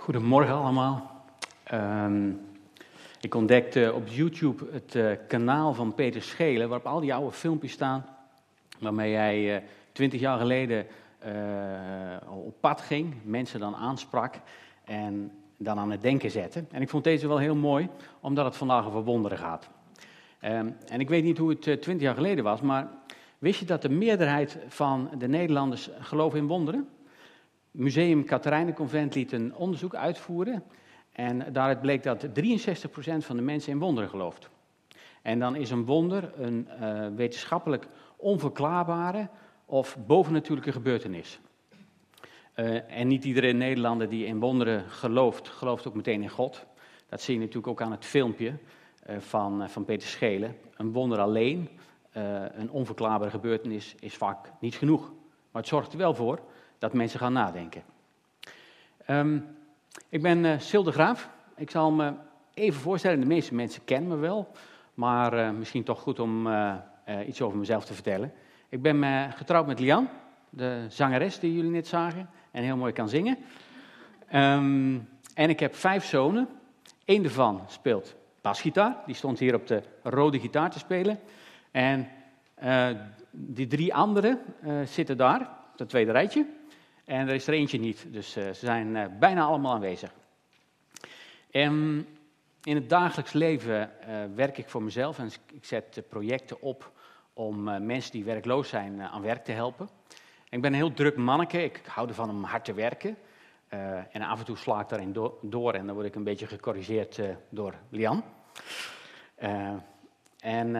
Goedemorgen allemaal. Ehm, ik ontdekte op YouTube het eh, kanaal van Peter Schelen, waarop al die oude filmpjes staan, waarmee hij eh, twintig jaar geleden eh, op pad ging, mensen dan aansprak en dan aan het denken zette. En ik vond deze wel heel mooi, omdat het vandaag over wonderen gaat. Ehm, en ik weet niet hoe het twintig jaar geleden was, maar wist je dat de meerderheid van de Nederlanders gelooft in wonderen? Museum Katerijnenconvent liet een onderzoek uitvoeren. En daaruit bleek dat 63% van de mensen in wonderen gelooft. En dan is een wonder een uh, wetenschappelijk onverklaarbare of bovennatuurlijke gebeurtenis. Uh, en niet iedere Nederlander die in wonderen gelooft, gelooft ook meteen in God. Dat zie je natuurlijk ook aan het filmpje uh, van, van Peter Schelen. Een wonder alleen, een onverklaarbare gebeurtenis, is vaak niet genoeg. Maar het zorgt er wel voor dat mensen gaan nadenken. Um, ik ben uh, Sil de Graaf. Ik zal me even voorstellen, de meeste mensen kennen me wel, maar uh, misschien toch goed om uh, iets over mezelf te vertellen. Ik ben getrouwd met Lian, de zangeres die jullie net zagen en heel mooi kan zingen. Um, en ik heb vijf zonen. Eén daarvan speelt basgitaar, die stond hier op de rode gitaar te spelen. En die drie anderen zitten daar, op het tweede rijtje. En er is er eentje niet, dus uh, ze zijn uh, bijna allemaal aanwezig. En in het dagelijks leven uh, werk ik voor mezelf en ik zet projecten op om mensen die werkloos zijn aan werk te helpen. En ik ben een heel druk manneke, ik hou ervan om hard te werken. en af en toe sla ik daarin do door en dan word ik een beetje gecorrigeerd door Lian. En,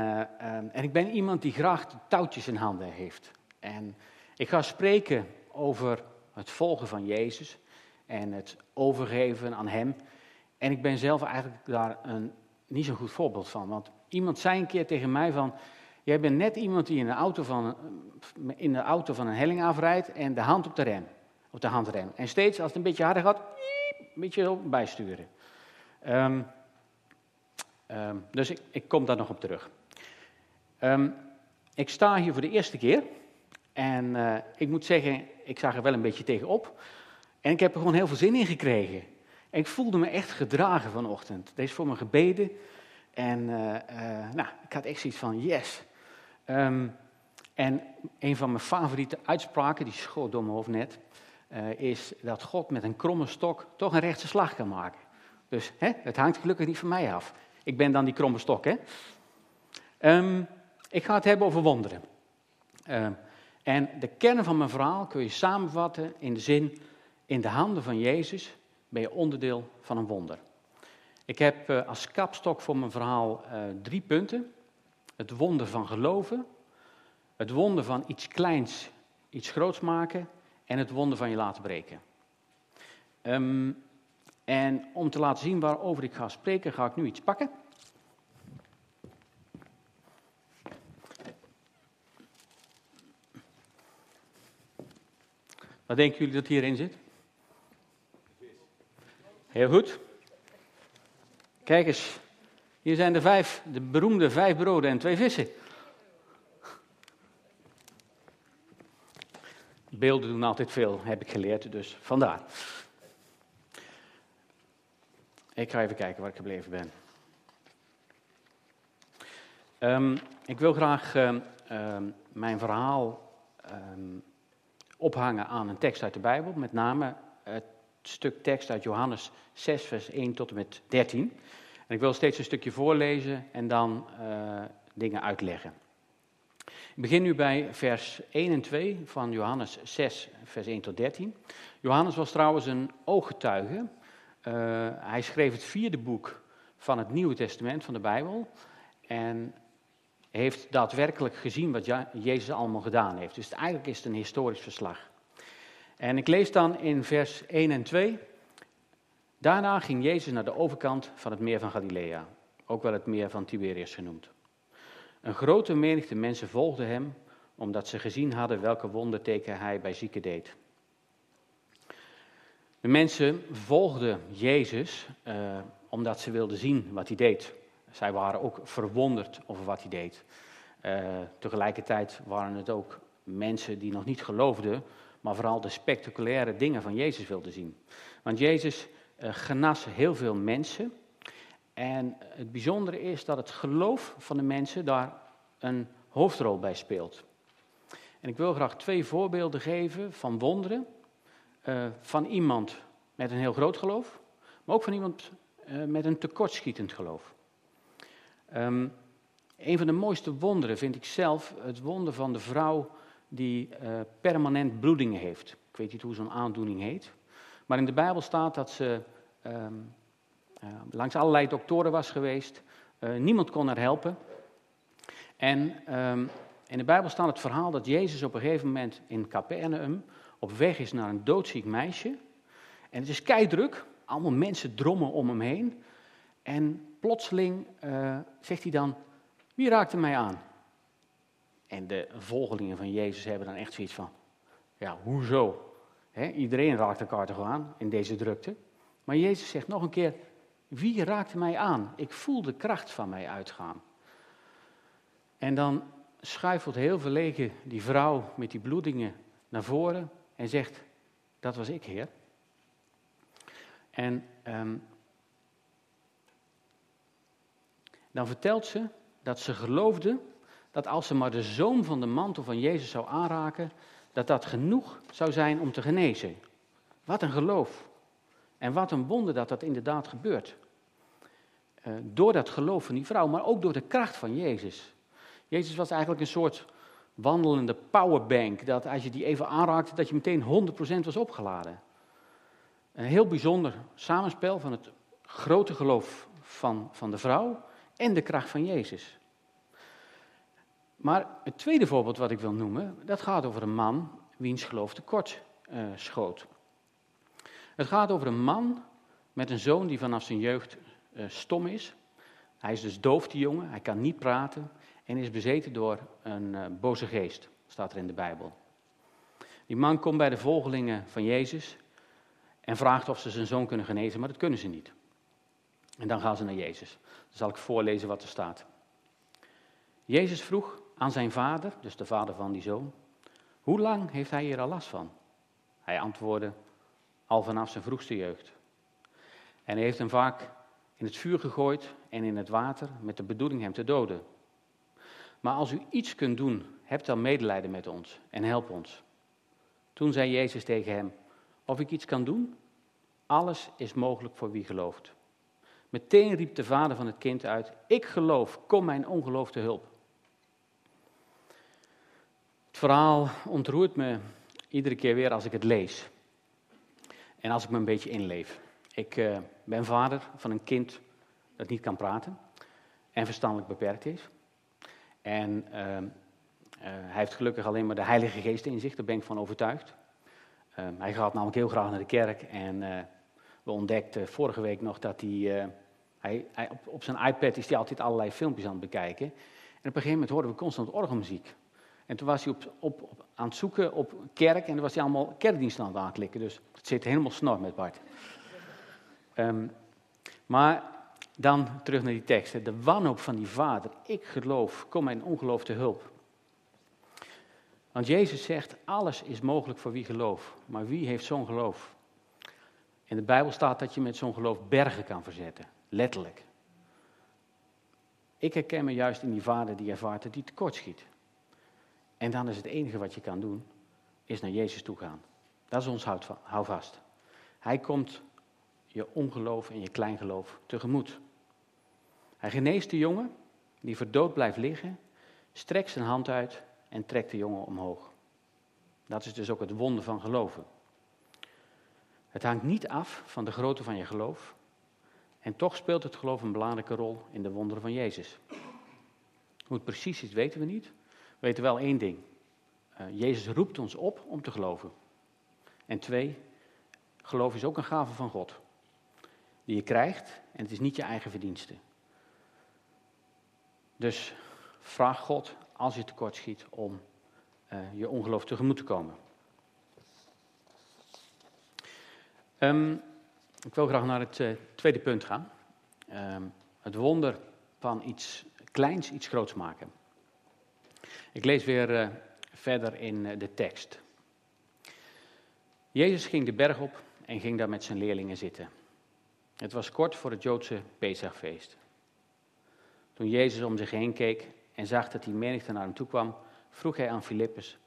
en ik ben iemand die graag touwtjes in handen heeft. En ik ga spreken over het volgen van Jezus en het overgeven aan Hem. En ik ben zelf eigenlijk daar een niet zo'n goed voorbeeld van. Want iemand zei een keer tegen mij van, jij bent net iemand die in de auto van, in de auto van een helling afrijdt en de hand op de rem, op de handrem. En steeds als het een beetje harder gaat, een beetje bijsturen. Um, um, dus ik, ik, kom daar nog op terug. Um, ik sta hier voor de eerste keer. En uh, ik moet zeggen, ik zag er wel een beetje tegenop. En ik heb er gewoon heel veel zin in gekregen. En ik voelde me echt gedragen vanochtend. Deze voor me gebeden. En uh, uh, nou, ik had echt zoiets van, yes. Um, en een van mijn favoriete uitspraken, die schoot door mijn hoofd net, is dat God met een kromme stok toch een rechte slag kan maken. Dus hè, het hangt gelukkig niet van mij af. Ik ben dan die kromme stok, hè. Um, ik ga het hebben over wonderen. En de kern van mijn verhaal kun je samenvatten in de zin: in de handen van Jezus ben je onderdeel van een wonder. Ik heb uh, als kapstok voor mijn verhaal uh, drie punten: het wonder van geloven, het wonder van iets kleins, iets groots maken en het wonder van je laten breken. Um, en om te laten zien waarover ik ga spreken, ga ik nu iets pakken. Wat denken jullie dat hierin zit? Heel goed. Kijk eens, hier zijn de vijf, de beroemde vijf broden en twee vissen. Beelden doen altijd veel, heb ik geleerd, dus vandaar. Ik ga even kijken waar ik gebleven ben. Um, ik wil graag uh, uh, mijn verhaal ophangen aan een tekst uit de Bijbel, met name het stuk tekst uit Johannes 6, vers 1 tot en met 13. En ik wil steeds een stukje voorlezen en dan uh, dingen uitleggen. Ik begin nu bij vers 1 en 2 van Johannes 6, vers 1 tot 13. Johannes was trouwens een ooggetuige. Uh, hij schreef het vierde boek van het Nieuwe Testament van de Bijbel. En heeft daadwerkelijk gezien wat Jezus allemaal gedaan heeft. Dus eigenlijk is het een historisch verslag. En ik lees dan in vers 1 en 2. Daarna ging Jezus naar de overkant van het meer van Galilea, ook wel het meer van Tiberias genoemd. Een grote menigte mensen volgden hem, omdat ze gezien hadden welke wonderteken hij bij zieken deed. De mensen volgden Jezus uh, omdat ze wilden zien wat hij deed. Zij waren ook verwonderd over wat hij deed. Uh, tegelijkertijd waren het ook mensen die nog niet geloofden, maar vooral de spectaculaire dingen van Jezus wilden zien. Want Jezus uh, genas heel veel mensen. En het bijzondere is dat het geloof van de mensen daar een hoofdrol bij speelt. En ik wil graag twee voorbeelden geven van wonderen. Uh, van iemand met een heel groot geloof, maar ook van iemand met een tekortschietend geloof. Um, een van de mooiste wonderen vind ik zelf het wonder van de vrouw die uh, permanent bloedingen heeft. Ik weet niet hoe zo'n aandoening heet. Maar in de Bijbel staat dat ze um, langs allerlei doktoren was geweest. niemand kon haar helpen. En um, in de Bijbel staat het verhaal dat Jezus op een gegeven moment in Capernaum op weg is naar een doodziek meisje. En het is keidruk, allemaal mensen drommen om hem heen. En plotseling uh, zegt hij dan, wie raakte mij aan? En de volgelingen van Jezus hebben dan echt zoiets van, ja, hoezo? iedereen raakt elkaar toch aan in deze drukte. Maar Jezus zegt nog een keer, wie raakte mij aan? Ik voel de kracht van mij uitgaan. En dan schuifelt heel verlegen die vrouw met die bloedingen naar voren en zegt, dat was ik, Heer. En um, dan vertelt ze dat ze geloofde dat als ze maar de zoom van de mantel van Jezus zou aanraken, dat dat genoeg zou zijn om te genezen. Wat een geloof. En wat een wonder dat dat inderdaad gebeurt. Uh, door dat geloof van die vrouw, maar ook door de kracht van Jezus. Jezus was eigenlijk een soort wandelende powerbank. Dat als je die even aanraakte, dat je meteen 100% was opgeladen. Een heel bijzonder samenspel van het grote geloof van, van de vrouw en de kracht van Jezus. Maar het tweede voorbeeld wat ik wil noemen, dat gaat over een man wiens geloof tekort uh, schoot. Het gaat over een man met een zoon die vanaf zijn jeugd uh, stom is. Hij is dus doof, die jongen, hij kan niet praten en is bezeten door een uh, boze geest, staat er in de Bijbel. Die man komt bij de volgelingen van Jezus en vraagt of ze zijn zoon kunnen genezen, maar dat kunnen ze niet. En dan gaan ze naar Jezus. Dan zal ik voorlezen wat er staat. Jezus vroeg aan zijn vader, dus de vader van die zoon, hoe lang heeft hij hier al last van? Hij antwoordde, al vanaf zijn vroegste jeugd. En hij heeft hem vaak in het vuur gegooid en in het water met de bedoeling hem te doden. Maar als u iets kunt doen, hebt dan medelijden met ons en help ons. Toen zei Jezus tegen hem, of ik iets kan doen? Alles is mogelijk voor wie gelooft. Meteen riep de vader van het kind uit, ik geloof, kom mijn ongeloof te hulp. Het verhaal ontroert me iedere keer weer als ik het lees. En als ik me een beetje inleef. Ik uh, ben vader van een kind dat niet kan praten en verstandelijk beperkt is. En uh, uh, hij heeft gelukkig alleen maar de Heilige Geest in zich, daar ben ik van overtuigd. Ehm, hij gaat namelijk heel graag naar de kerk en eh, we ontdekten vorige week nog dat hij, eh, hij, hij op, zijn iPad is hij altijd allerlei filmpjes aan het bekijken. En op een gegeven moment hoorden we constant orgelmuziek. En toen was hij op, op, aan het zoeken op kerk en toen was hij allemaal kerkdiensten aan het aanklikken. Dus het zit helemaal snor met Bart. Um, maar dan terug naar die tekst. De wanhoop van die vader. Ik geloof, kom mijn ongeloof te hulp. Want Jezus zegt, alles is mogelijk voor wie gelooft. Maar wie heeft zo'n geloof? In de Bijbel staat dat je met zo'n geloof bergen kan verzetten. Letterlijk. Ik herken me juist in die vader die ervaart dat hij tekortschiet. En dan is het enige wat je kan doen, is naar Jezus toe gaan. Dat is ons houvast. Hij komt je ongeloof en je kleingeloof tegemoet. Hij geneest de jongen die verdood blijft liggen, strekt zijn hand uit en trekt de jongen omhoog. Dat is dus ook het wonder van geloven. Het hangt niet af van de grootte van je geloof. En toch speelt het geloof een belangrijke rol in de wonderen van Jezus. Hoe het precies is, weten we niet. We weten wel één ding. Uh, Jezus roept ons op om te geloven. En twee, geloof is ook een gave van God. Die je krijgt en het is niet je eigen verdienste. Dus vraag God als je tekort schiet om uh, je ongeloof tegemoet te komen. Um, ik wil graag naar het uh, tweede punt gaan. Um, het wonder van iets kleins iets groots maken. Ik lees weer uh, verder in de tekst. Jezus ging de berg op en ging daar met zijn leerlingen zitten. Het was kort voor het Joodse Pesachfeest. Toen Jezus om zich heen keek en zag dat die menigte naar hem toe kwam, vroeg hij aan Filippus: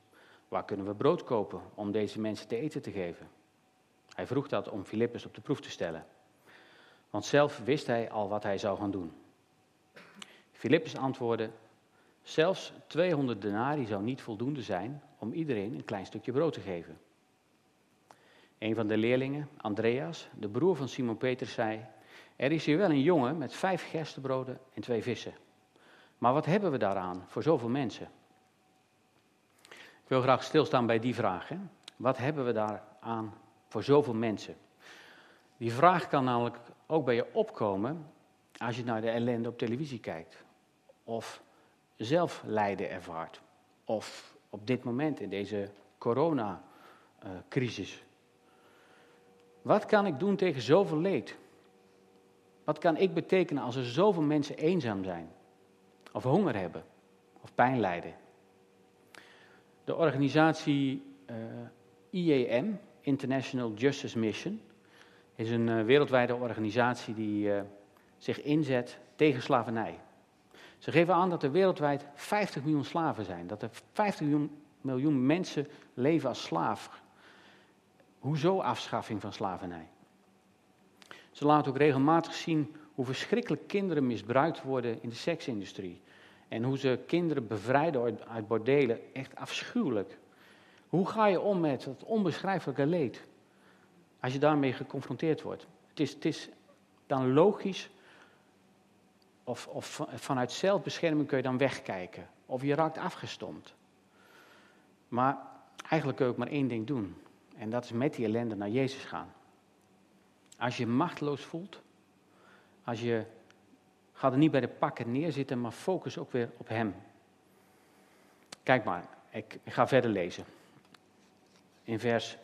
Waar kunnen we brood kopen om deze mensen te eten te geven? Hij vroeg dat om Filippus op de proef te stellen. Want zelf wist hij al wat hij zou gaan doen. Filippus antwoordde: Zelfs 200 denari zou niet voldoende zijn om iedereen een klein stukje brood te geven. Een van de leerlingen, Andreas, de broer van Simon Petrus, zei: Er is hier wel een jongen met vijf gerstebroden en twee vissen. Maar wat hebben we daaraan voor zoveel mensen? Ik wil graag stilstaan bij die vraag. Hè? Wat hebben we daaraan voor zoveel mensen? Die vraag kan namelijk ook bij je opkomen als je naar de ellende op televisie kijkt. Of zelf lijden ervaart. Of op dit moment in deze coronacrisis. Wat kan ik doen tegen zoveel leed? Wat kan ik betekenen als er zoveel mensen eenzaam zijn? Of honger hebben? Of pijn lijden? De organisatie uh, IEM, International Justice Mission, is een uh, wereldwijde organisatie die uh, zich inzet tegen slavernij. Ze geven aan dat er wereldwijd 50 miljoen slaven zijn. Dat er 50 miljoen, miljoen mensen leven als slaaf. Hoezo afschaffing van slavernij? Ze laten ook regelmatig zien hoe verschrikkelijk kinderen misbruikt worden in de seksindustrie. En hoe ze kinderen bevrijden uit bordelen. Echt afschuwelijk. Hoe ga je om met het onbeschrijfelijke leed? Als je daarmee geconfronteerd wordt. Het is, het is dan logisch of, of vanuit zelfbescherming kun je dan wegkijken. Of je raakt afgestomd. Maar eigenlijk kun je ook maar één ding doen. En dat is met die ellende naar Jezus gaan. Als je machteloos voelt, als je gaat er niet bij de pakken neerzitten, maar focus ook weer op Hem. Kijk maar, ik ga verder lezen. In vers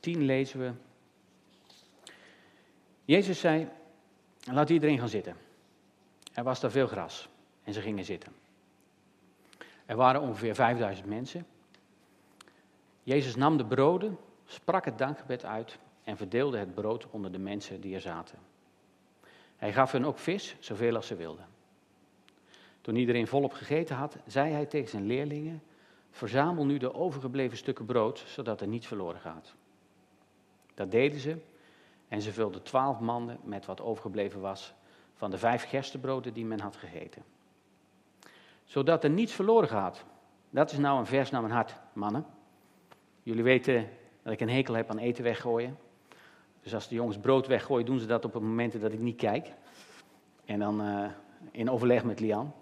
10 lezen we. Jezus zei: Laat iedereen gaan zitten. Er was daar veel gras en ze gingen zitten. Er waren ongeveer 5000 mensen. Jezus nam de broden, sprak het dankgebed uit en verdeelde het brood onder de mensen die er zaten. Hij gaf hen ook vis, zoveel als ze wilden. Toen iedereen volop gegeten had, zei hij tegen zijn leerlingen: Verzamel nu de overgebleven stukken brood, zodat er niets verloren gaat. Dat deden ze en ze vulden twaalf manden met wat overgebleven was van de vijf gerstebroden die men had gegeten. Zodat er niets verloren gaat. Dat is nou een vers naar mijn hart, mannen. Jullie weten dat ik een hekel heb aan eten weggooien. Dus als de jongens brood weggooien, doen ze dat op het moment dat ik niet kijk. En dan uh, in overleg met Lian.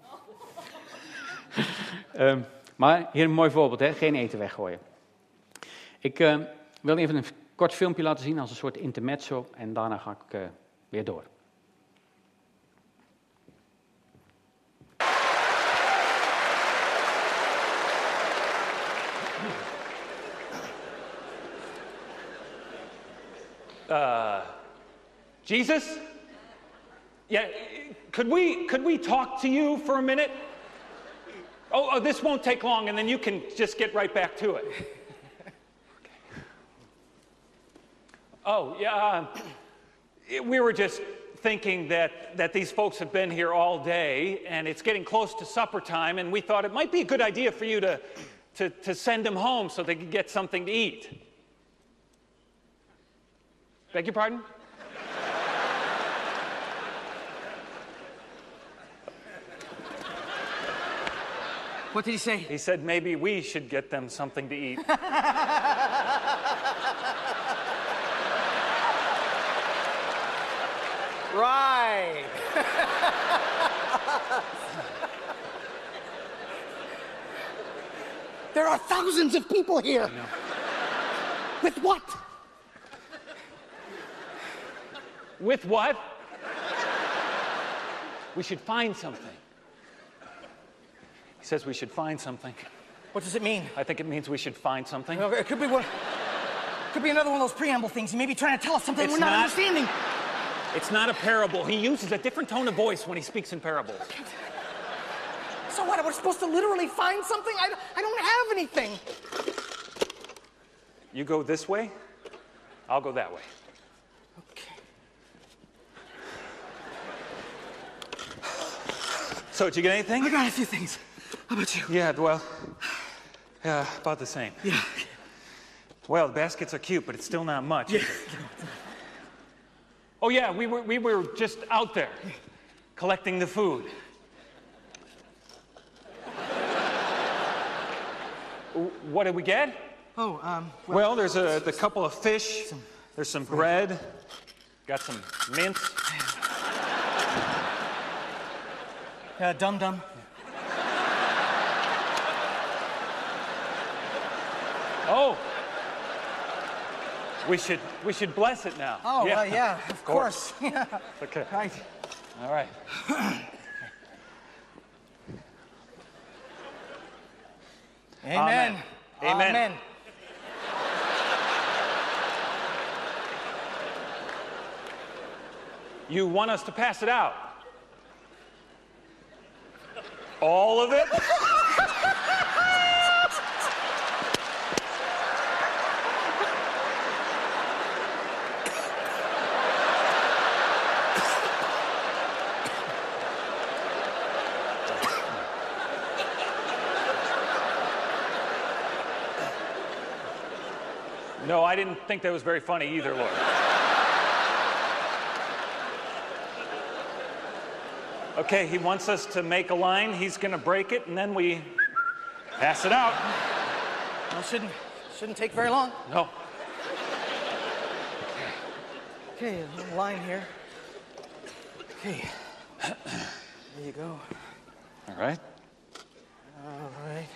um, maar hier een mooi voorbeeld, hè? geen eten weggooien. Ik uh, wil even een kort filmpje laten zien als een soort intermezzo en daarna ga ik uh, weer door. Uh, Jesus? Yeah, could we, could we talk to you for a minute? Oh, oh, this won't take long, and then you can just get right back to it. Oh, yeah. Uh, we were just thinking that, that these folks have been here all day, and it's getting close to supper time, and we thought it might be a good idea for you to, to, to send them home so they could get something to eat. Beg your pardon? What did he say? He said maybe we should get them something to eat. right. there are thousands of people here. With what? With what? we should find something. He says we should find something. What does it mean? I think it means we should find something. It could be one. Could be another one of those preamble things. He may be trying to tell us something it's we're not, not understanding. It's not a parable. He uses a different tone of voice when he speaks in parables. So what? We're supposed to literally find something? I, I don't have anything. You go this way, I'll go that way. Okay. So, did you get anything? I got a few things. How about you? Yeah, well, yeah, about the same. Yeah. Well, the baskets are cute, but it's still not much. it? Oh, yeah, we were, we were just out there collecting the food. What did we get? Oh, um, Well, there's a the couple of fish, there's some bread, got some mint. Yeah, Dum Dum. Oh, we should we should bless it now. Oh, yeah, uh, yeah of course. yeah. Okay. Right. All right. Amen. Amen. Amen. You want us to pass it out? All of it? No, I didn't think that was very funny either, Lord. Okay, he wants us to make a line. He's going to break it, and then we pass it out. Well, shouldn't shouldn't take very long. No. Okay, a little line here. Okay. There you go. All right. All right.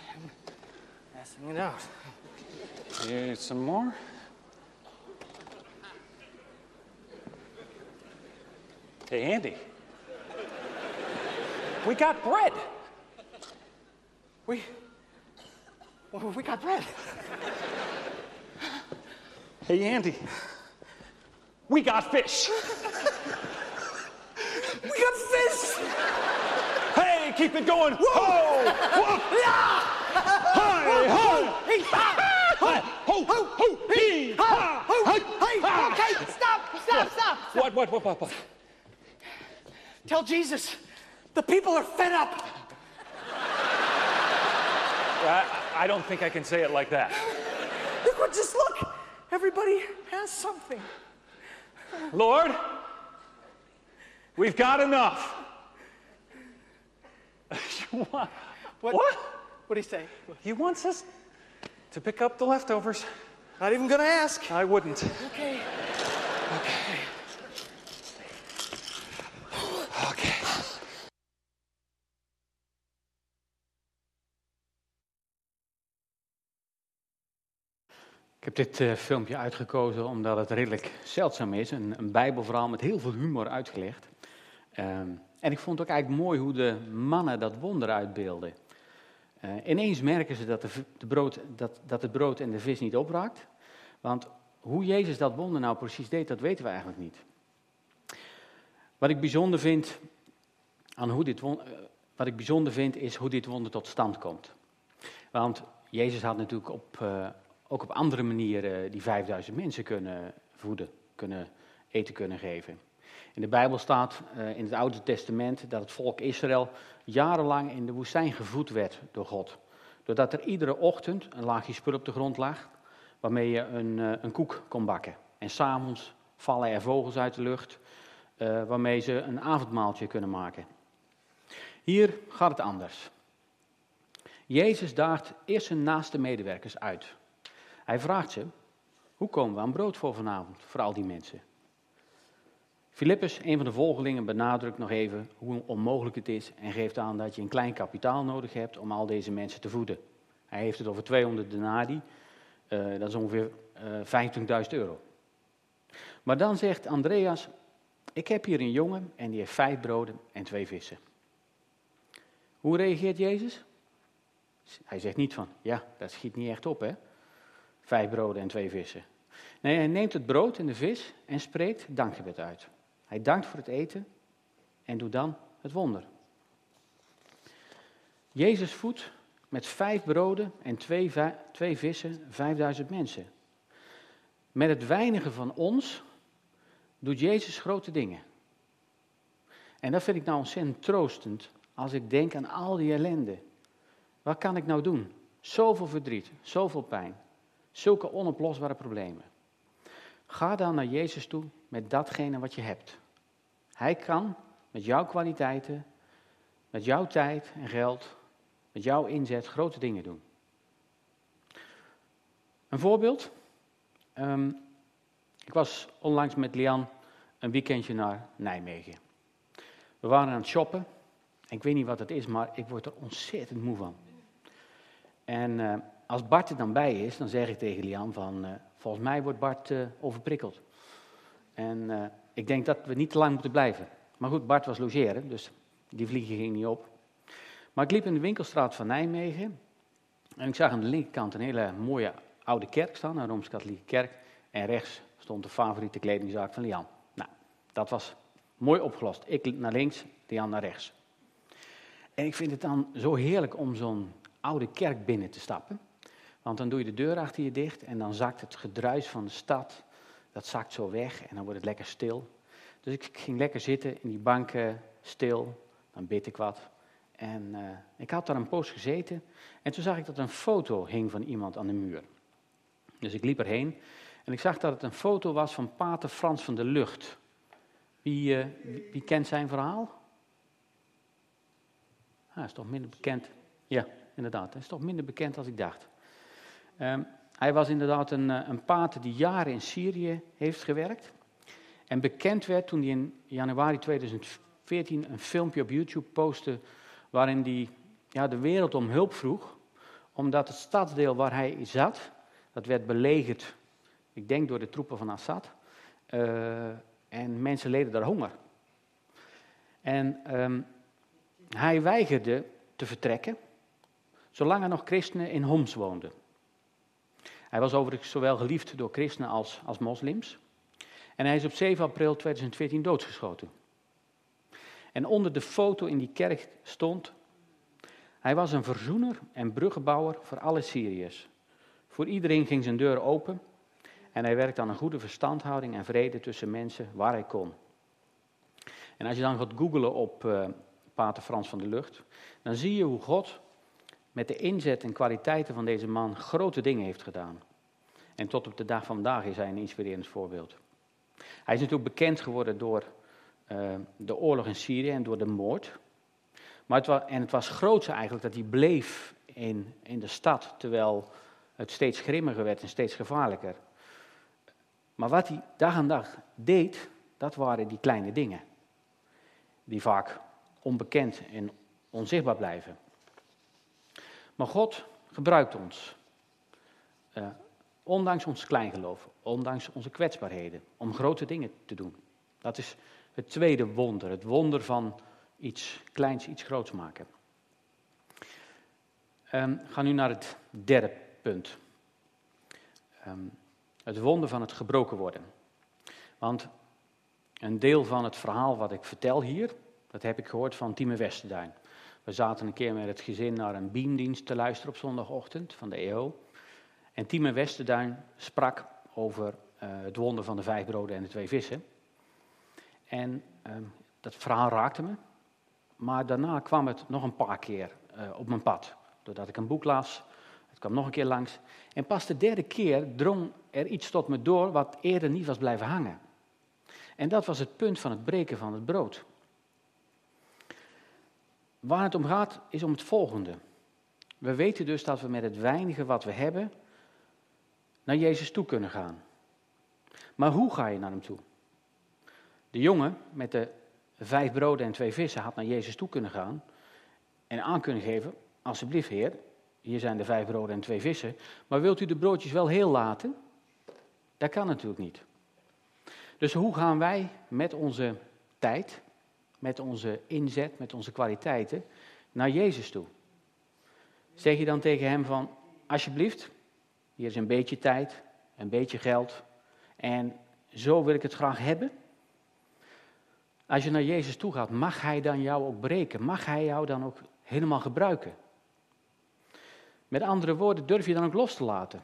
Passing it out. Here's some more. Hey, Andy. We got bread. We well, we got bread. Hey, Andy. We got fish. We got fish. Hey, keep it going. Whoa! Whoa! Hi, ho! Hey, ah, Ho, ho, ho, ho, hee, ha, oh, hi, hey, ha. okay, stop, stop, stop. What, what, what, what, what? Tell Jesus, the people are fed up. I, I don't think I can say it like that. Look what, just look. Everybody has something. Lord, we've got enough. what? What? What? What do you say? He wants us to pick up the leftovers. Not even gonna ask. I wouldn't. Okay. Okay. Heb dit eh, filmpje uitgekozen omdat het redelijk zeldzaam is. Een, een bijbelverhaal met heel veel humor uitgelegd. Ehm, en ik vond het ook eigenlijk mooi hoe de mannen dat wonder uitbeelden. Eh, ineens merken ze dat, de, brood, dat, dat het brood en de vis niet opraakt. Want hoe Jezus dat wonder nou precies deed, dat weten we eigenlijk niet. Wat ik bijzonder vind, aan hoe dit won- eh, wat ik bijzonder vind is hoe dit wonder tot stand komt. Want Jezus had natuurlijk op, ook op andere manieren die 5000 mensen kunnen voeden, kunnen eten kunnen geven. In de Bijbel staat eh, in het Oude Testament dat het volk Israël jarenlang in de woestijn gevoed werd door God. Doordat er iedere ochtend een laagje spul op de grond lag waarmee je een, eh, een koek kon bakken. En s'avonds vallen er vogels uit de lucht eh, waarmee ze een avondmaaltje kunnen maken. Hier gaat het anders. Jezus daagt eerst zijn naaste medewerkers uit. Hij vraagt ze, hoe komen we aan brood voor vanavond, voor al die mensen? Filippus, een van de volgelingen, benadrukt nog even hoe onmogelijk het is en geeft aan dat je een klein kapitaal nodig hebt om al deze mensen te voeden. Hij heeft het over 200 denari, eh, dat is ongeveer 25.000 euro. Maar dan zegt Andreas, ik heb hier een jongen en die heeft vijf broden en twee vissen. Hoe reageert Jezus? Hij zegt niet van, ja, dat schiet niet echt op hè. Vijf broden en twee vissen. Nee, hij neemt het brood en de vis en spreekt dankgebed uit. Hij dankt voor het eten en doet dan het wonder. Jezus voedt met vijf broden en twee, twee vissen vijfduizend mensen. Met het weinige van ons doet Jezus grote dingen. En dat vind ik nou ontzettend troostend als ik denk aan al die ellende. Wat kan ik nou doen? Zoveel verdriet, zoveel pijn, zulke onoplosbare problemen. Ga dan naar Jezus toe met datgene wat je hebt. Hij kan met jouw kwaliteiten, met jouw tijd en geld, met jouw inzet grote dingen doen. Een voorbeeld. Ehm, ik was onlangs met Lian een weekendje naar Nijmegen. We waren aan het shoppen. Ik weet niet wat het is, maar ik word er ontzettend moe van. En uh, als Bart er dan bij is, dan zeg ik tegen Lian van, uh, volgens mij wordt Bart uh, overprikkeld. En ik denk dat we niet te lang moeten blijven. Maar goed, Bart was logeren, dus die vliegen ging niet op. Maar ik liep in de winkelstraat van Nijmegen. En ik zag aan de linkerkant een hele mooie oude kerk staan, een Rooms-Katholieke kerk. En rechts stond de favoriete kledingzaak van Lian. Nou, dat was mooi opgelost. Ik naar links, Lian naar rechts. En ik vind het dan zo heerlijk om zo'n oude kerk binnen te stappen. Want dan doe je de deur achter je dicht en dan zakt het gedruis van de stad, dat zakt zo weg en dan wordt het lekker stil. Dus ik ging lekker zitten in die banken, stil, dan bid ik wat. En uh, ik had daar een poos gezeten en toen zag ik dat een foto hing van iemand aan de muur. Dus ik liep erheen en ik zag dat het een foto was van pater Frans van der Lucht. Wie, uh, wie, kent zijn verhaal? Ah, is toch minder bekend. Ja, inderdaad. Hij is toch minder bekend dan ik dacht. Um, hij was inderdaad een, eh, een pater die jaren in Syrië heeft gewerkt. En bekend werd toen hij in januari 2014 een filmpje op YouTube postte. waarin hij ja, de wereld om hulp vroeg. Omdat het stadsdeel waar hij zat. dat werd belegerd, ik denk door de troepen van Assad. Uh, en mensen leden daar honger. En um, hij weigerde te vertrekken, zolang er nog christenen in Homs woonden. Hij was overigens zowel geliefd door christenen als, als moslims. En hij is op 7 april 2014 doodgeschoten. En onder de foto in die kerk stond: Hij was een verzoener en bruggenbouwer voor alle Syriërs. Voor iedereen ging zijn deur open en hij werkte aan een goede verstandhouding en vrede tussen mensen waar hij kon. En als je dan gaat googlen op uh, Pater Frans van de Lucht, dan zie je hoe God met de inzet en kwaliteiten van deze man grote dingen heeft gedaan. En tot op de dag van vandaag is hij een inspirerend voorbeeld. Hij is natuurlijk bekend geworden door uh, de oorlog in Syrië en door de moord. Maar het was, en het was grootste eigenlijk dat hij bleef in, in de stad, terwijl het steeds grimmiger werd en steeds gevaarlijker. Maar wat hij dag aan dag deed, dat waren die kleine dingen. Die vaak onbekend en onzichtbaar blijven. Maar God gebruikt ons, uh, ondanks ons kleingeloof, ondanks onze kwetsbaarheden, om grote dingen te doen. Dat is het tweede wonder, het wonder van iets kleins, iets groots maken. Um, ga nu naar het derde punt. Um, het wonder van het gebroken worden. Want een deel van het verhaal wat ik vertel hier, dat heb ik gehoord van Tieme Westerduin. We zaten een keer met het gezin naar een beamdienst te luisteren op zondagochtend van de EO. En Tieme Westerduin sprak over uh, het wonder van de vijf broden en de twee vissen. En uh, dat verhaal raakte me. Maar daarna kwam het nog een paar keer uh, op mijn pad. Doordat ik een boek las, het kwam nog een keer langs. En pas de derde keer drong er iets tot me door wat eerder niet was blijven hangen. En dat was het punt van het breken van het brood. Waar het om gaat is om het volgende. We weten dus dat we met het weinige wat we hebben naar Jezus toe kunnen gaan. Maar hoe ga je naar hem toe? De jongen met de vijf broden en twee vissen had naar Jezus toe kunnen gaan en aan kunnen geven: Alsjeblieft, Heer, hier zijn de vijf broden en twee vissen, maar wilt u de broodjes wel heel laten? Dat kan natuurlijk niet. Dus hoe gaan wij met onze tijd, met onze inzet, met onze kwaliteiten naar Jezus toe? Zeg je dan tegen hem van, alsjeblieft, hier is een beetje tijd, een beetje geld en zo wil ik het graag hebben? Als je naar Jezus toe gaat, mag Hij dan jou ook breken? Mag Hij jou dan ook helemaal gebruiken? Met andere woorden, durf je dan ook los te laten?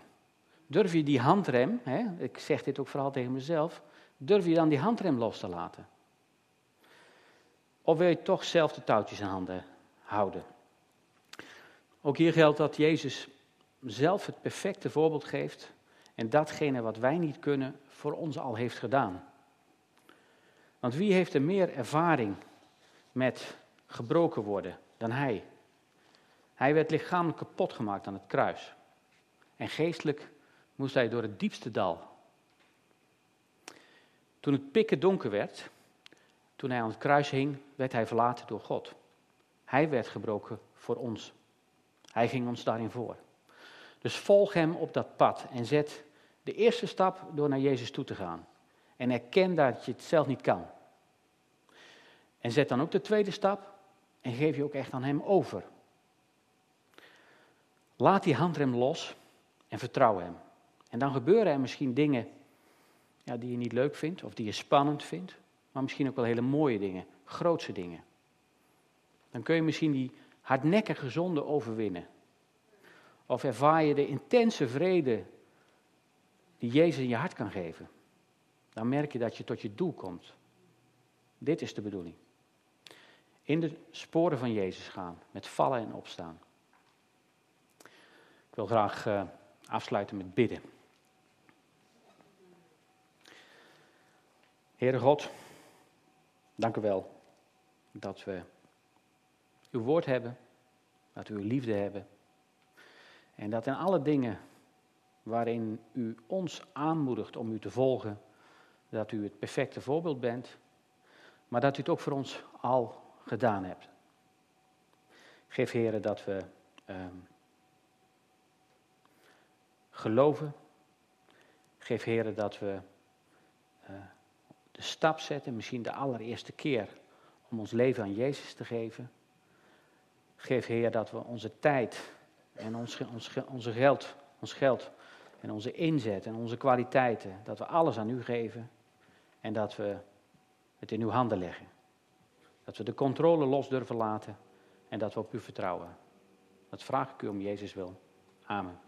Durf je die handrem, hè, ik zeg dit ook vooral tegen mezelf, durf je dan die handrem los te laten? Of wil je toch zelf de touwtjes in handen houden. Ook hier geldt dat Jezus zelf het perfecte voorbeeld geeft en datgene wat wij niet kunnen voor ons al heeft gedaan. Want wie heeft er meer ervaring met gebroken worden dan hij? Hij werd lichamelijk kapot gemaakt aan het kruis. En geestelijk moest hij door het diepste dal. Toen het pikken donker werd, toen hij aan het kruis hing, werd hij verlaten door God. Hij werd gebroken voor ons. Hij ging ons daarin voor. Dus volg hem op dat pad en zet de eerste stap door naar Jezus toe te gaan. En erken dat je het zelf niet kan. En zet dan ook de tweede stap en geef je ook echt aan hem over. Laat die handrem los en vertrouw hem. En dan gebeuren er misschien dingen ja, die je niet leuk vindt of die je spannend vindt, maar misschien ook wel hele mooie dingen, grootse dingen. Dan kun je misschien die hardnekkige zonde overwinnen. Of ervaar je de intense vrede die Jezus in je hart kan geven. Dan merk je dat je tot je doel komt. Dit is de bedoeling. In de sporen van Jezus gaan, met vallen en opstaan. Ik wil graag uh, afsluiten met bidden. Heere God, dank u wel dat we uw woord hebben, dat we uw liefde hebben. En dat in alle dingen waarin u ons aanmoedigt om u te volgen, dat u het perfecte voorbeeld bent, maar dat u het ook voor ons al gedaan hebt. Geef heren dat we ehm, geloven. Geef heren dat we de stap zetten, misschien de allereerste keer, om ons leven aan Jezus te geven. Geef Heer dat we onze tijd en ons, ons, onze geld, ons geld en onze inzet en onze kwaliteiten, dat we alles aan u geven en dat we het in uw handen leggen. Dat we de controle los durven laten en dat we op u vertrouwen. Dat vraag ik u om Jezus wil. Amen.